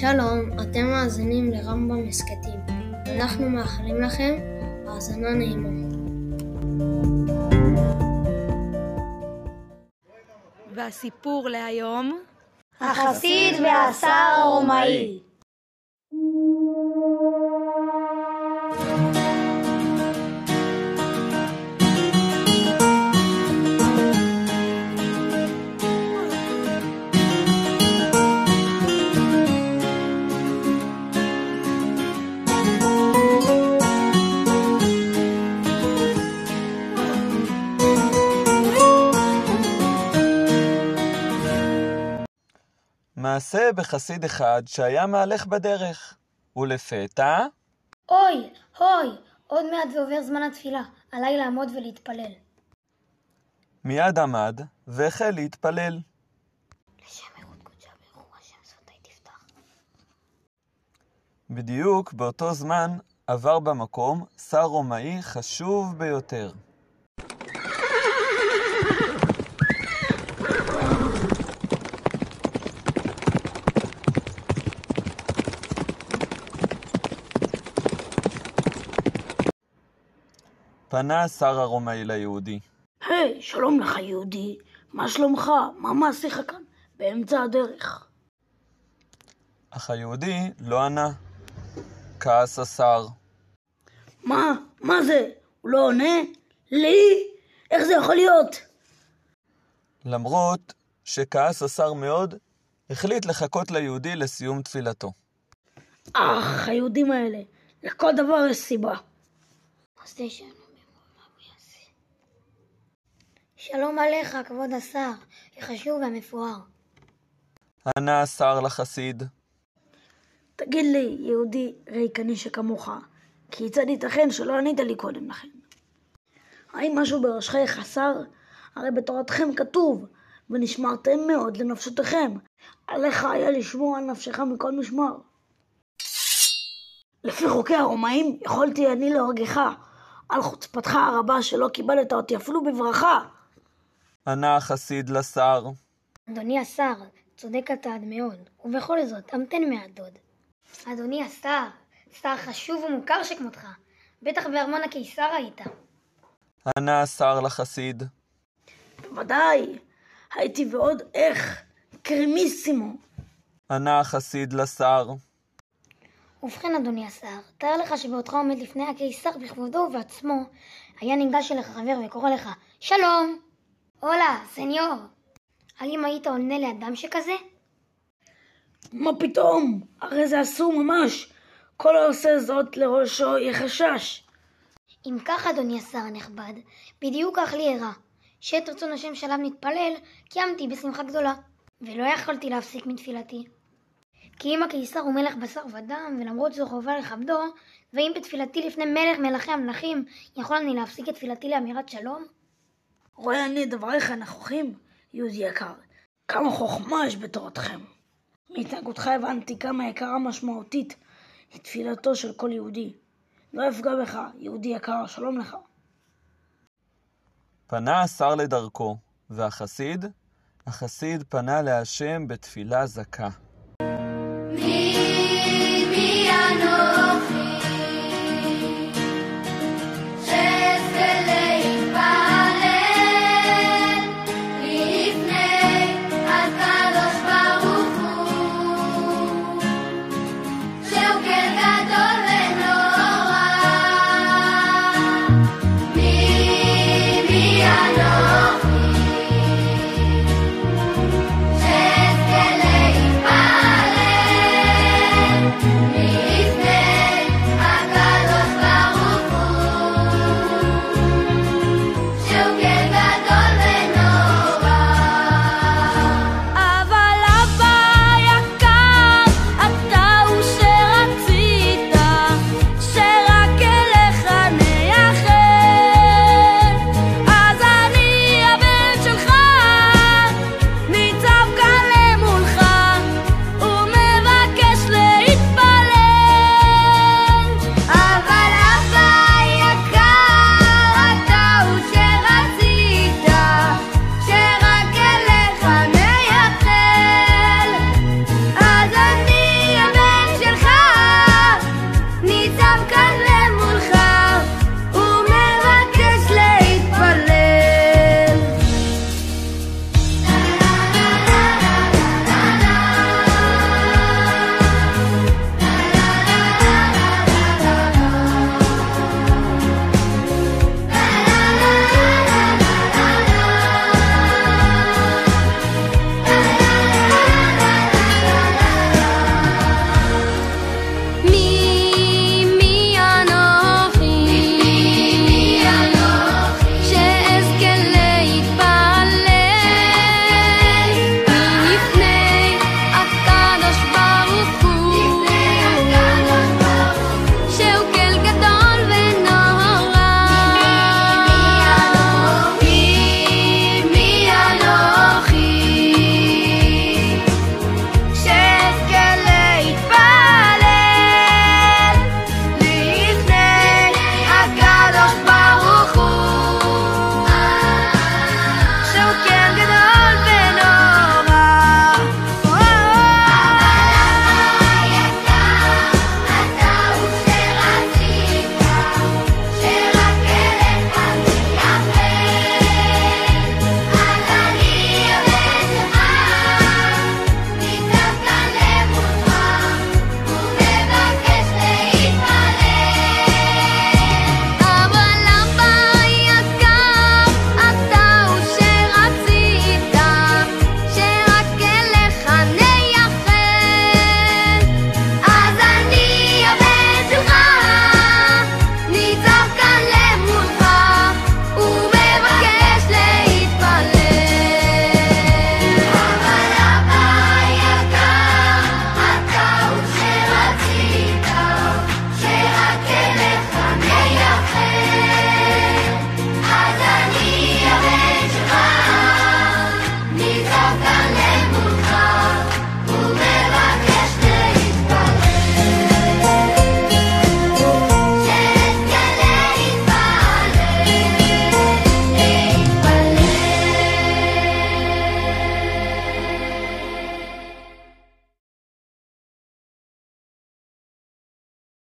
שלום, אתם מאזינים לרמב"ם הסכתים. אנחנו מאחלים לכם האזנה נעימה. והסיפור להיום? החסיד והשר הרומאי. מעשה בחסיד אחד שהיה מהלך בדרך, ולפתע אוי, אוי, עוד מעט ועובר זמן התפילה, עליי לעמוד ולהתפלל. מיד עמד והחל להתפלל. בדיוק באותו זמן עבר במקום שר רומאי חשוב ביותר. פנה השר הרומאי ליהודי. היי, שלום לך יהודי, מה שלומך? מה מעשיך כאן? באמצע הדרך. אך היהודי לא ענה. כעס השר. מה? מה זה? הוא לא עונה? לי? איך זה יכול להיות? למרות שכעס השר מאוד, החליט לחכות ליהודי לסיום תפילתו. אך, היהודים האלה, לכל דבר יש סיבה. שלום עליך, כבוד השר, החשוב והמפואר. ענה השר לחסיד. תגיד לי, יהודי ריקני שכמוך, כיצד ייתכן שלא ענית לי קודם לכן? האם משהו בראשך חסר? הרי בתורתכם כתוב, ונשמרתם מאוד לנפשותיכם. עליך היה לשמור על נפשך מכל משמר. לפי חוקי הרומאים, יכולתי אני להורגך, על חוצפתך הרבה שלא כיבדת אותי אפילו בברכה. ענה החסיד לשר. אדוני השר, צודק אתה עד מאוד, ובכל זאת, המתן מעט דוד. אדוני השר, שר חשוב ומוכר שכמותך, בטח בארמון הקיסר היית. ענה השר לחסיד. בוודאי, הייתי ועוד איך, קרימיסימו. ענה החסיד לשר. ובכן, אדוני השר, תאר לך שבעודך עומד לפני הקיסר בכבודו ובעצמו, היה ניגש אליך חבר וקורא לך, שלום! הולה, סניור! האם היית עונה לאדם שכזה? מה פתאום? הרי זה אסור ממש. כל העושה זאת לראשו יחשש. אם כך, אדוני השר הנכבד, בדיוק כך לי אירע. שאת רצון השם שעליו נתפלל, קיימתי בשמחה גדולה, ולא יכולתי להפסיק מתפילתי. כי אם הקיסר הוא מלך בשר ודם, ולמרות זו חובה לכבדו, ואם בתפילתי לפני מלך מלכי המלכים, יכול אני להפסיק את תפילתי לאמירת שלום? רואה אני דבריך נכוחים, יהודי יקר. כמה חוכמה יש בתורתכם. מהתנהגותך הבנתי כמה יקרה משמעותית היא תפילתו של כל יהודי. לא אפגע בך, יהודי יקר, שלום לך. פנה השר לדרכו, והחסיד? החסיד פנה להשם בתפילה זכה.